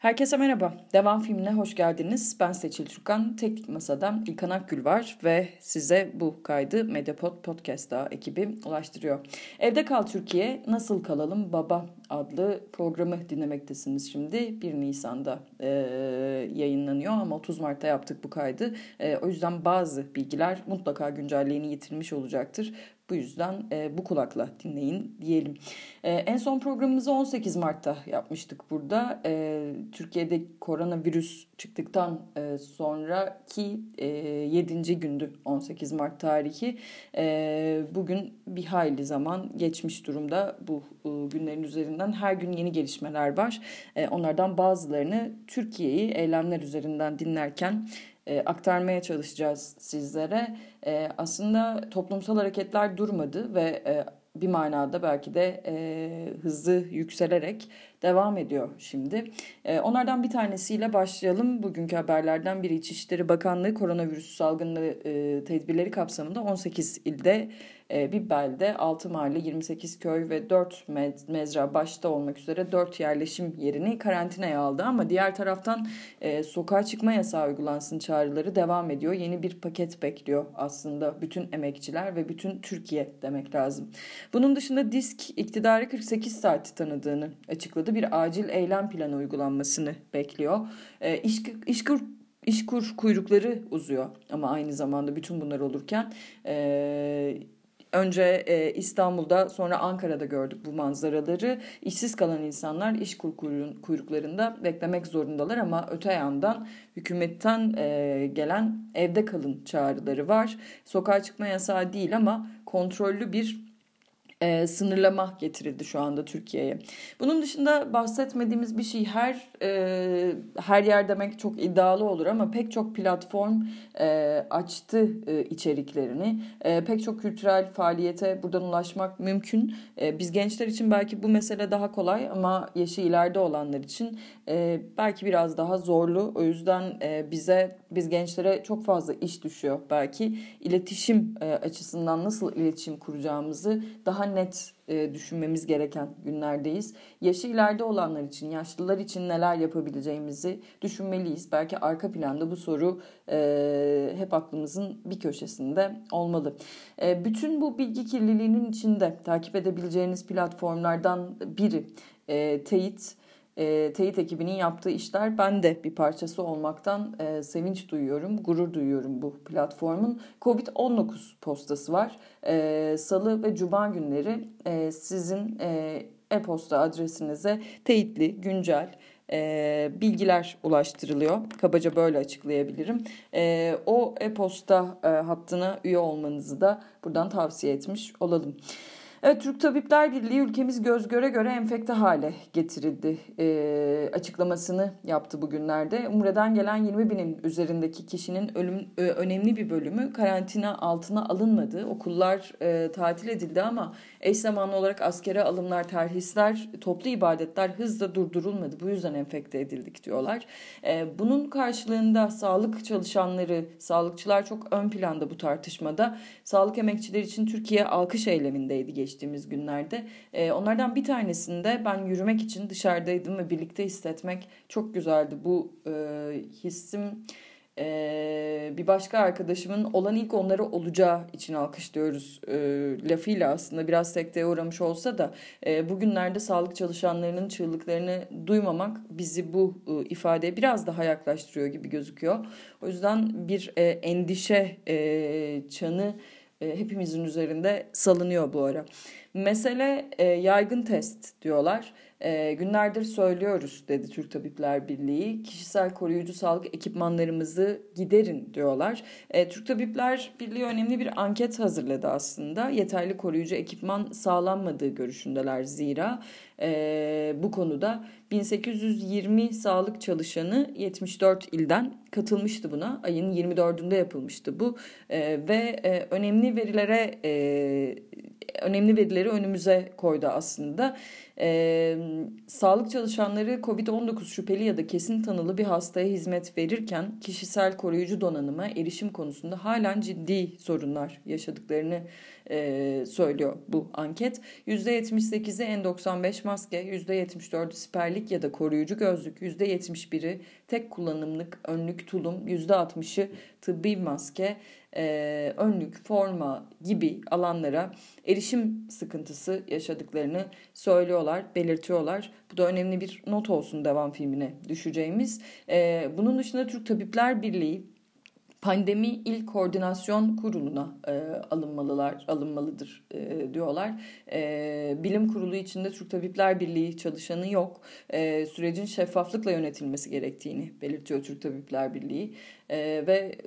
Herkese merhaba. Devam filmine hoş geldiniz. Ben Seçil Türkan. Teknik Masa'dan İlkan Akgül var ve size bu kaydı Mediapod Podcast ekibi ulaştırıyor. Evde Kal Türkiye, Nasıl Kalalım Baba adlı programı dinlemektesiniz şimdi. 1 Nisan'da e, yayınlanıyor ama 30 Mart'ta yaptık bu kaydı. E, o yüzden bazı bilgiler mutlaka güncelliğini yitirmiş olacaktır. Bu yüzden e, bu kulakla dinleyin diyelim. E, en son programımızı 18 Mart'ta yapmıştık burada. E, Türkiye'de koronavirüs çıktıktan e, sonraki e, 7. gündü 18 Mart tarihi. E, bugün bir hayli zaman geçmiş durumda bu e, günlerin üzerinden. Her gün yeni gelişmeler var. E, onlardan bazılarını Türkiye'yi eylemler üzerinden dinlerken e, aktarmaya çalışacağız sizlere. E, aslında toplumsal hareketler durmadı ve e, bir manada belki de e, hızı yükselerek devam ediyor şimdi. E, onlardan bir tanesiyle başlayalım. Bugünkü haberlerden biri İçişleri Bakanlığı koronavirüs salgını e, tedbirleri kapsamında 18 ilde e, bir belde 6 mahalle 28 köy ve 4 mezra başta olmak üzere 4 yerleşim yerini karantinaya aldı ama diğer taraftan e, sokağa çıkma yasağı uygulansın çağrıları devam ediyor. Yeni bir paket bekliyor aslında bütün emekçiler ve bütün Türkiye demek lazım. Bunun dışında disk iktidarı 48 saati tanıdığını açıkladı. Bir acil eylem planı uygulanmasını bekliyor. E, iş, işkur işkur kuyrukları uzuyor ama aynı zamanda bütün bunlar olurken e, Önce e, İstanbul'da sonra Ankara'da gördük bu manzaraları. İşsiz kalan insanlar iş kuyruklarında beklemek zorundalar ama öte yandan hükümetten e, gelen evde kalın çağrıları var. Sokağa çıkma yasağı değil ama kontrollü bir e, sınırlama getirildi şu anda Türkiye'ye. Bunun dışında bahsetmediğimiz bir şey her e, her yer demek çok iddialı olur ama pek çok platform e, açtı e, içeriklerini. E, pek çok kültürel faaliyete buradan ulaşmak mümkün. E, biz gençler için belki bu mesele daha kolay ama yaşı ileride olanlar için e, belki biraz daha zorlu. O yüzden e, bize biz gençlere çok fazla iş düşüyor belki. iletişim e, açısından nasıl iletişim kuracağımızı daha net e, düşünmemiz gereken günlerdeyiz. Yaşı ileride olanlar için, yaşlılar için neler yapabileceğimizi düşünmeliyiz. Belki arka planda bu soru e, hep aklımızın bir köşesinde olmalı. E, bütün bu bilgi kirliliğinin içinde takip edebileceğiniz platformlardan biri e, Teyit e, teyit ekibinin yaptığı işler ben de bir parçası olmaktan e, sevinç duyuyorum, gurur duyuyorum bu platformun. Covid-19 postası var. E, Salı ve Cuma günleri e, sizin e, e-posta adresinize teyitli, güncel, e, bilgiler ulaştırılıyor. Kabaca böyle açıklayabilirim. E, o e-posta e, hattına üye olmanızı da buradan tavsiye etmiş olalım. Evet, Türk Tabipler Birliği ülkemiz göz göre göre enfekte hale getirildi e, açıklamasını yaptı bugünlerde. Umre'den gelen 20 binin üzerindeki kişinin ölüm, e, önemli bir bölümü karantina altına alınmadı. Okullar e, tatil edildi ama eş zamanlı olarak askere alımlar, terhisler, toplu ibadetler hızla durdurulmadı. Bu yüzden enfekte edildik diyorlar. E, bunun karşılığında sağlık çalışanları, sağlıkçılar çok ön planda bu tartışmada. Sağlık emekçileri için Türkiye alkış eylemindeydi geçtiğimiz günlerde. E, onlardan bir tanesinde ben yürümek için dışarıdaydım ve birlikte hissetmek çok güzeldi. Bu e, hissim e, bir başka arkadaşımın olan ilk onları olacağı için alkışlıyoruz e, lafıyla aslında biraz sekteye uğramış olsa da e, bugünlerde sağlık çalışanlarının çığlıklarını duymamak bizi bu e, ifadeye biraz daha yaklaştırıyor gibi gözüküyor. O yüzden bir e, endişe e, çanı hepimizin üzerinde salınıyor bu ara. Mesele e, yaygın test diyorlar. E, günlerdir söylüyoruz dedi Türk Tabipler Birliği. Kişisel koruyucu sağlık ekipmanlarımızı giderin diyorlar. E, Türk Tabipler Birliği önemli bir anket hazırladı aslında. Yeterli koruyucu ekipman sağlanmadığı görüşündeler zira e, bu konuda 1820 sağlık çalışanı 74 ilden katılmıştı buna. Ayın 24'ünde yapılmıştı bu e, ve e, önemli verilere e, önemli verileri önümüze koydu aslında. E, sağlık çalışanları COVID-19 şüpheli ya da kesin tanılı bir hastaya hizmet verirken kişisel koruyucu donanıma erişim konusunda halen ciddi sorunlar yaşadıklarını e, söylüyor bu anket. %78'i N95 maske, %74'ü siperlik ya da koruyucu gözlük, %71'i tek kullanımlık önlük tulum, %60'ı tıbbi maske, e, önlük, forma gibi alanlara erişim sıkıntısı yaşadıklarını söylüyorlar, belirtiyorlar. Bu da önemli bir not olsun devam filmine düşeceğimiz. E, bunun dışında Türk Tabipler Birliği pandemi il koordinasyon kuruluna e, alınmalılar alınmalıdır e, diyorlar. E, bilim kurulu içinde Türk Tabipler Birliği çalışanı yok. E, sürecin şeffaflıkla yönetilmesi gerektiğini belirtiyor Türk Tabipler Birliği e, ve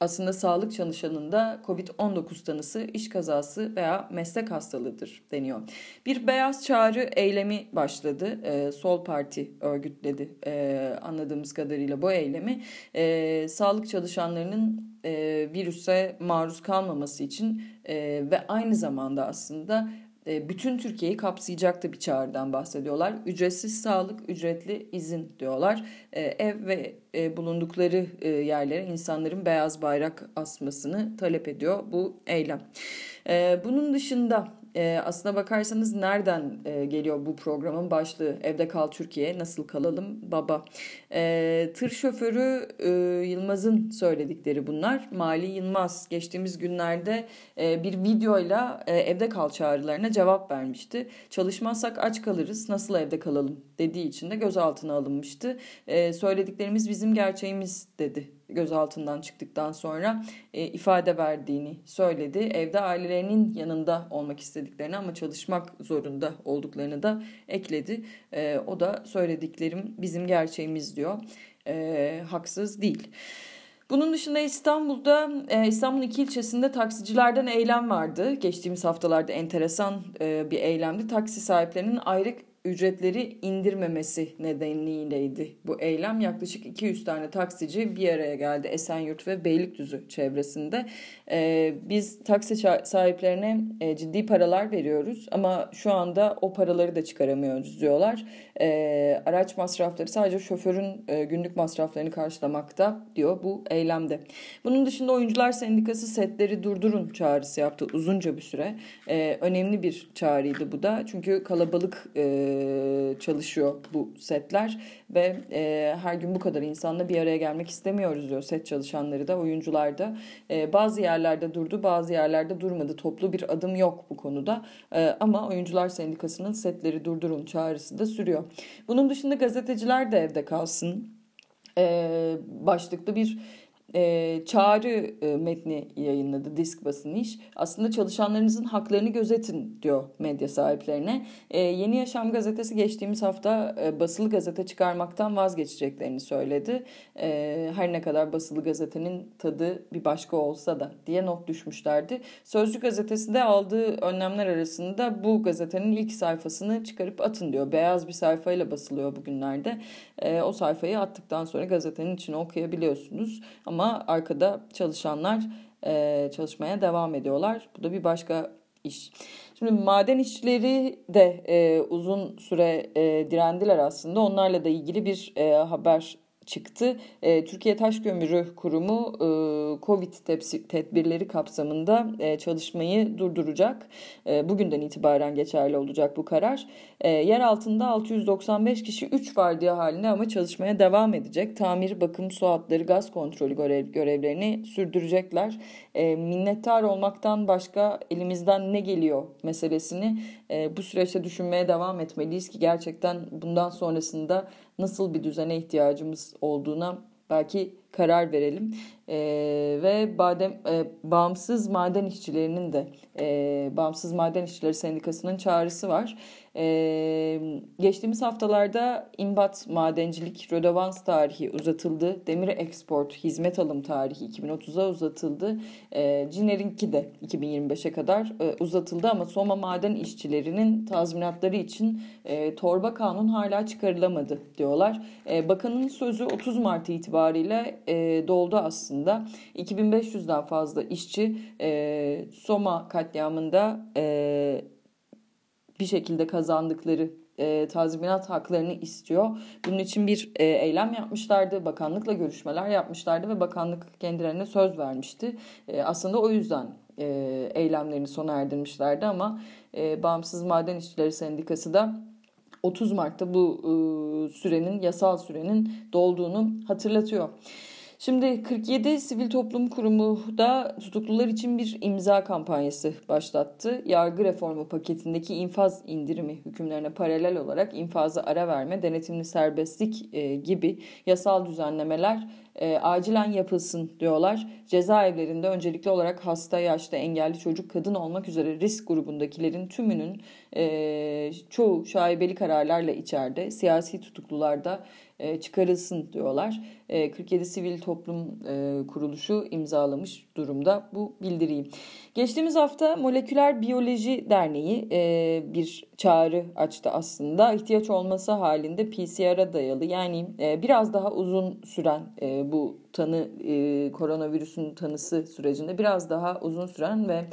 aslında sağlık çalışanında COVID-19 tanısı iş kazası veya meslek hastalığıdır deniyor. Bir beyaz çağrı eylemi başladı. E, Sol Parti örgütledi e, anladığımız kadarıyla bu eylemi. E, sağlık çalışanlarının e, virüse maruz kalmaması için e, ve aynı zamanda aslında bütün Türkiye'yi kapsayacak da bir çağrıdan bahsediyorlar. Ücretsiz sağlık, ücretli izin diyorlar. E, ev ve e, bulundukları yerlere insanların beyaz bayrak asmasını talep ediyor bu eylem. Bunun dışında e, aslına bakarsanız nereden e, geliyor bu programın başlığı? Evde kal Türkiye, nasıl kalalım baba? E, tır şoförü e, Yılmaz'ın söyledikleri bunlar. Mali Yılmaz geçtiğimiz günlerde e, bir videoyla e, evde kal çağrılarına cevap vermişti. Çalışmazsak aç kalırız, nasıl evde kalalım dediği için de gözaltına alınmıştı. E, söylediklerimiz bizim gerçeğimiz dedi gözaltından çıktıktan sonra e, ifade verdiğini söyledi. Evde ailelerinin yanında olmak istediklerini ama çalışmak zorunda olduklarını da ekledi. E, o da söylediklerim bizim gerçeğimiz diyor. E, haksız değil. Bunun dışında İstanbul'da e, İstanbul'un iki ilçesinde taksicilerden eylem vardı. Geçtiğimiz haftalarda enteresan e, bir eylemdi. Taksi sahiplerinin ayrık ücretleri indirmemesi nedeniyleydi bu eylem. Yaklaşık 200 tane taksici bir araya geldi Esenyurt ve Beylikdüzü çevresinde. Ee, biz taksi sahiplerine e, ciddi paralar veriyoruz ama şu anda o paraları da çıkaramıyoruz diyorlar. Ee, araç masrafları sadece şoförün e, günlük masraflarını karşılamakta diyor bu eylemde. Bunun dışında Oyuncular Sendikası setleri durdurun çağrısı yaptı uzunca bir süre. Ee, önemli bir çağrıydı bu da çünkü kalabalık e, çalışıyor bu setler ve e, her gün bu kadar insanla bir araya gelmek istemiyoruz diyor set çalışanları da oyuncular da. E, bazı yerlerde durdu bazı yerlerde durmadı toplu bir adım yok bu konuda e, ama Oyuncular Sendikası'nın setleri durdurun çağrısı da sürüyor. Bunun dışında gazeteciler de evde kalsın e, başlıklı bir e, çağrı e, metni yayınladı disk basın iş. Aslında çalışanlarınızın haklarını gözetin diyor medya sahiplerine. E, Yeni Yaşam gazetesi geçtiğimiz hafta e, basılı gazete çıkarmaktan vazgeçeceklerini söyledi. E, her ne kadar basılı gazetenin tadı bir başka olsa da diye not düşmüşlerdi. Sözcü gazetesi de aldığı önlemler arasında bu gazetenin ilk sayfasını çıkarıp atın diyor. Beyaz bir sayfayla basılıyor bugünlerde. E, o sayfayı attıktan sonra gazetenin içine okuyabiliyorsunuz. Ama arkada çalışanlar e, çalışmaya devam ediyorlar. Bu da bir başka iş. Şimdi maden işçileri de e, uzun süre e, direndiler aslında. Onlarla da ilgili bir e, haber çıktı. E, Türkiye Taş Kömürü Kurumu e, Covid tedbirleri kapsamında e, çalışmayı durduracak. E, bugünden itibaren geçerli olacak bu karar. E, yer altında 695 kişi 3 vardiya halinde ama çalışmaya devam edecek. Tamir, bakım, su hatları, gaz kontrolü görev, görevlerini sürdürecekler. E, minnettar olmaktan başka elimizden ne geliyor meselesini e, bu süreçte düşünmeye devam etmeliyiz ki gerçekten bundan sonrasında nasıl bir düzene ihtiyacımız olduğuna belki karar verelim e, ve badem e, bağımsız maden işçilerinin de e, bağımsız maden işçileri sendikasının çağrısı var. E, geçtiğimiz haftalarda imbat madencilik rödevans tarihi uzatıldı. Demir export hizmet alım tarihi 2030'a uzatıldı. E, Ciner'inki de 2025'e kadar e, uzatıldı ama Soma maden işçilerinin tazminatları için e, torba kanun hala çıkarılamadı diyorlar. E, bakanın sözü 30 Mart itibariyle e, doldu aslında. 2500'den fazla işçi e, Soma katliamında e, bir şekilde kazandıkları e, tazminat haklarını istiyor. Bunun için bir e, eylem yapmışlardı. Bakanlıkla görüşmeler yapmışlardı ve bakanlık kendilerine söz vermişti. E, aslında o yüzden e, eylemlerini sona erdirmişlerdi ama e, Bağımsız Maden İşçileri Sendikası da 30 Mart'ta bu e, sürenin yasal sürenin dolduğunu hatırlatıyor. Şimdi 47 Sivil Toplum Kurumu da tutuklular için bir imza kampanyası başlattı. Yargı reformu paketindeki infaz indirimi hükümlerine paralel olarak infaza ara verme, denetimli serbestlik e, gibi yasal düzenlemeler e, acilen yapılsın diyorlar. Cezaevlerinde öncelikli olarak hasta, yaşta, engelli çocuk, kadın olmak üzere risk grubundakilerin tümünün e, çoğu şaibeli kararlarla içeride, siyasi tutuklularda e, çıkarılsın diyorlar. E, 47 Sivil Toplum e, Kuruluşu imzalamış durumda bu bildiriyi. Geçtiğimiz hafta Moleküler Biyoloji Derneği e, bir çağrı açtı aslında. İhtiyaç olması halinde PCR'a dayalı yani e, biraz daha uzun süren e, bu tanı e, koronavirüsün tanısı sürecinde biraz daha uzun süren ve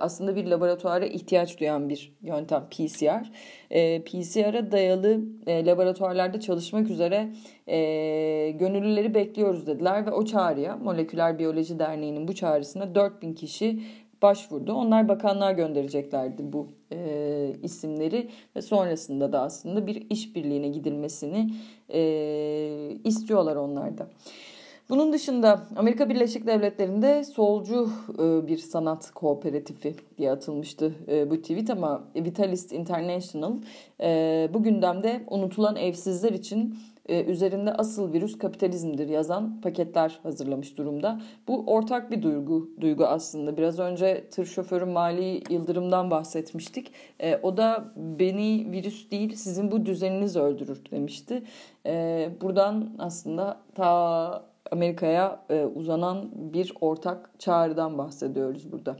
aslında bir laboratuvara ihtiyaç duyan bir yöntem PCR. PCR'a dayalı e, laboratuvarlarda çalışmak üzere e, gönüllüleri bekliyoruz dediler ve o çağrıya Moleküler Biyoloji Derneği'nin bu çağrısına 4000 kişi başvurdu. Onlar bakanlığa göndereceklerdi bu e, isimleri ve sonrasında da aslında bir işbirliğine gidilmesini e, istiyorlar onlar da. Bunun dışında Amerika Birleşik Devletleri'nde solcu e, bir sanat kooperatifi diye atılmıştı e, bu tweet ama Vitalist International e, bu gündemde unutulan evsizler için üzerinde asıl virüs kapitalizmdir yazan paketler hazırlamış durumda. Bu ortak bir duygu duygu aslında. Biraz önce tır şoförü Mali Yıldırım'dan bahsetmiştik. o da beni virüs değil sizin bu düzeniniz öldürür demişti. buradan aslında ta Amerika'ya e, uzanan bir ortak çağrıdan bahsediyoruz burada.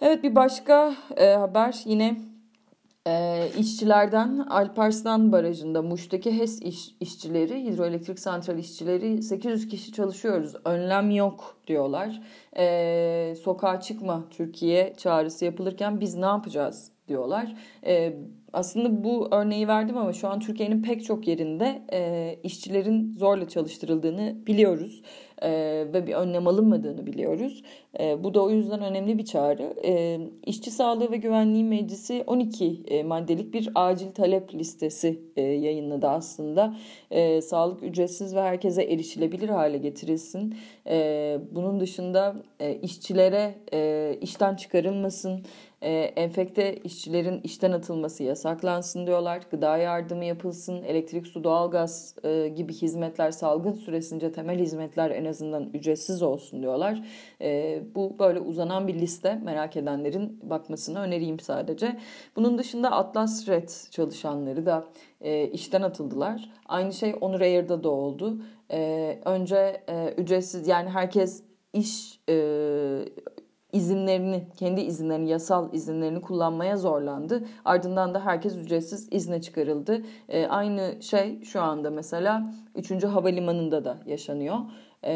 Evet bir başka e, haber yine e, işçilerden Alparslan Barajı'nda Muş'taki HES iş, işçileri, hidroelektrik santral işçileri 800 kişi çalışıyoruz. Önlem yok diyorlar. E, sokağa çıkma Türkiye çağrısı yapılırken biz ne yapacağız diyorlar. E, aslında bu örneği verdim ama şu an Türkiye'nin pek çok yerinde e, işçilerin zorla çalıştırıldığını biliyoruz e, ve bir önlem alınmadığını biliyoruz. E, bu da o yüzden önemli bir çağrı. E, İşçi Sağlığı ve Güvenliği Meclisi 12 e, maddelik bir acil talep listesi e, yayınladı aslında. E, sağlık ücretsiz ve herkese erişilebilir hale getirilsin. E, bunun dışında e, işçilere e, işten çıkarılmasın e, enfekte işçilerin işten atılması yasaklansın diyorlar. Gıda yardımı yapılsın, elektrik, su, doğalgaz e, gibi hizmetler salgın süresince temel hizmetler en azından ücretsiz olsun diyorlar. E, bu böyle uzanan bir liste merak edenlerin bakmasını önereyim sadece. Bunun dışında Atlas Red çalışanları da e, işten atıldılar. Aynı şey Onur Air'da da oldu. Önce ücretsiz yani herkes iş izinlerini, kendi izinlerini, yasal izinlerini kullanmaya zorlandı. Ardından da herkes ücretsiz izne çıkarıldı. E, aynı şey şu anda mesela 3. Havalimanı'nda da yaşanıyor. E,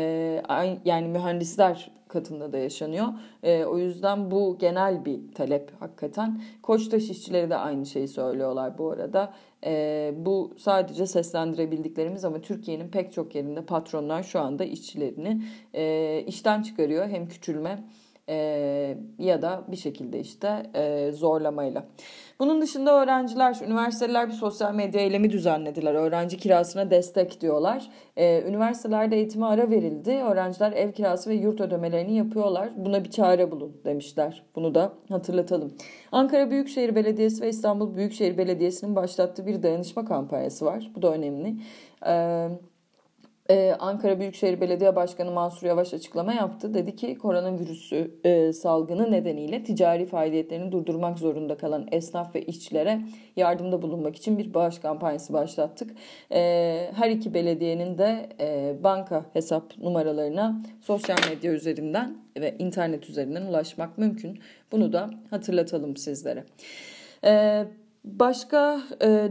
yani mühendisler katında da yaşanıyor. E, o yüzden bu genel bir talep hakikaten. Koçtaş işçileri de aynı şeyi söylüyorlar bu arada. E, bu sadece seslendirebildiklerimiz ama Türkiye'nin pek çok yerinde patronlar şu anda işçilerini e, işten çıkarıyor. Hem küçülme e, ya da bir şekilde işte e, zorlamayla. Bunun dışında öğrenciler, üniversiteler bir sosyal medya eylemi düzenlediler. Öğrenci kirasına destek diyorlar. E, üniversitelerde eğitime ara verildi. Öğrenciler ev kirası ve yurt ödemelerini yapıyorlar. Buna bir çare bulun demişler. Bunu da hatırlatalım. Ankara Büyükşehir Belediyesi ve İstanbul Büyükşehir Belediyesi'nin başlattığı bir dayanışma kampanyası var. Bu da önemli. Evet ee, Ankara Büyükşehir Belediye Başkanı Mansur Yavaş açıklama yaptı. Dedi ki koronavirüsü e, salgını nedeniyle ticari faaliyetlerini durdurmak zorunda kalan esnaf ve işçilere yardımda bulunmak için bir bağış kampanyası başlattık. E, her iki belediyenin de e, banka hesap numaralarına sosyal medya üzerinden ve internet üzerinden ulaşmak mümkün. Bunu da hatırlatalım sizlere. Evet. Başka e,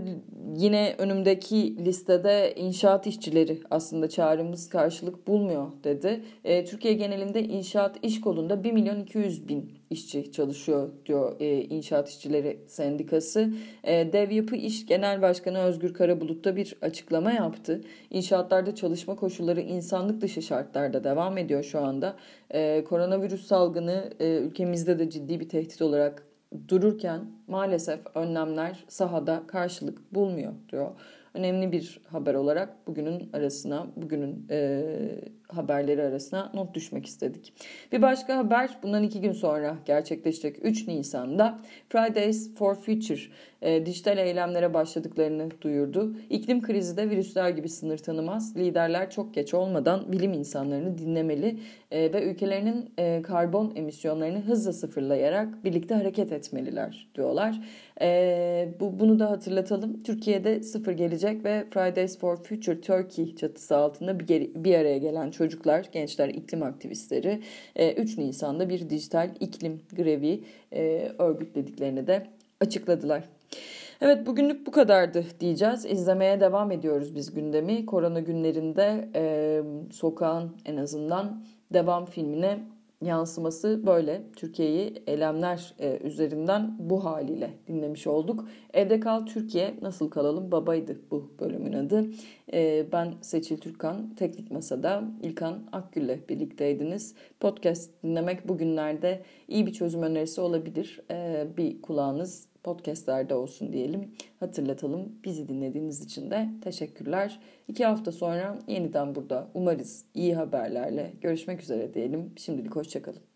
yine önümdeki listede inşaat işçileri aslında çağrımız karşılık bulmuyor dedi. E, Türkiye genelinde inşaat iş kolunda 1 milyon 200 bin işçi çalışıyor diyor e, İnşaat İşçileri Sendikası. E, Dev Yapı İş Genel Başkanı Özgür Karabulut da bir açıklama yaptı. İnşaatlarda çalışma koşulları insanlık dışı şartlarda devam ediyor şu anda. E, koronavirüs salgını e, ülkemizde de ciddi bir tehdit olarak dururken maalesef önlemler sahada karşılık bulmuyor diyor. Önemli bir haber olarak bugünün arasına, bugünün haberleri arasına not düşmek istedik. Bir başka haber bundan iki gün sonra gerçekleşecek 3 Nisan'da Fridays for Future e, dijital eylemlere başladıklarını duyurdu. İklim krizi de virüsler gibi sınır tanımaz. Liderler çok geç olmadan bilim insanlarını dinlemeli e, ve ülkelerinin e, karbon emisyonlarını hızla sıfırlayarak birlikte hareket etmeliler diyorlar. E, bu Bunu da hatırlatalım. Türkiye'de sıfır gelecek ve Fridays for Future Turkey çatısı altında bir, bir araya gelen çocuklar, gençler, iklim aktivistleri 3 e, Nisan'da bir dijital iklim grevi e, örgütlediklerini de açıkladılar. Evet bugünlük bu kadardı diyeceğiz. İzlemeye devam ediyoruz biz gündemi. Korona günlerinde e, sokağın en azından devam filmine yansıması böyle. Türkiye'yi eylemler e, üzerinden bu haliyle dinlemiş olduk. Evde Kal Türkiye Nasıl Kalalım Babaydı bu bölümün adı. E, ben Seçil Türkan, Teknik Masa'da İlkan Akgül'le birlikteydiniz. Podcast dinlemek bugünlerde iyi bir çözüm önerisi olabilir. E, bir kulağınız podcastlerde olsun diyelim. Hatırlatalım. Bizi dinlediğiniz için de teşekkürler. İki hafta sonra yeniden burada umarız iyi haberlerle görüşmek üzere diyelim. Şimdilik hoşçakalın.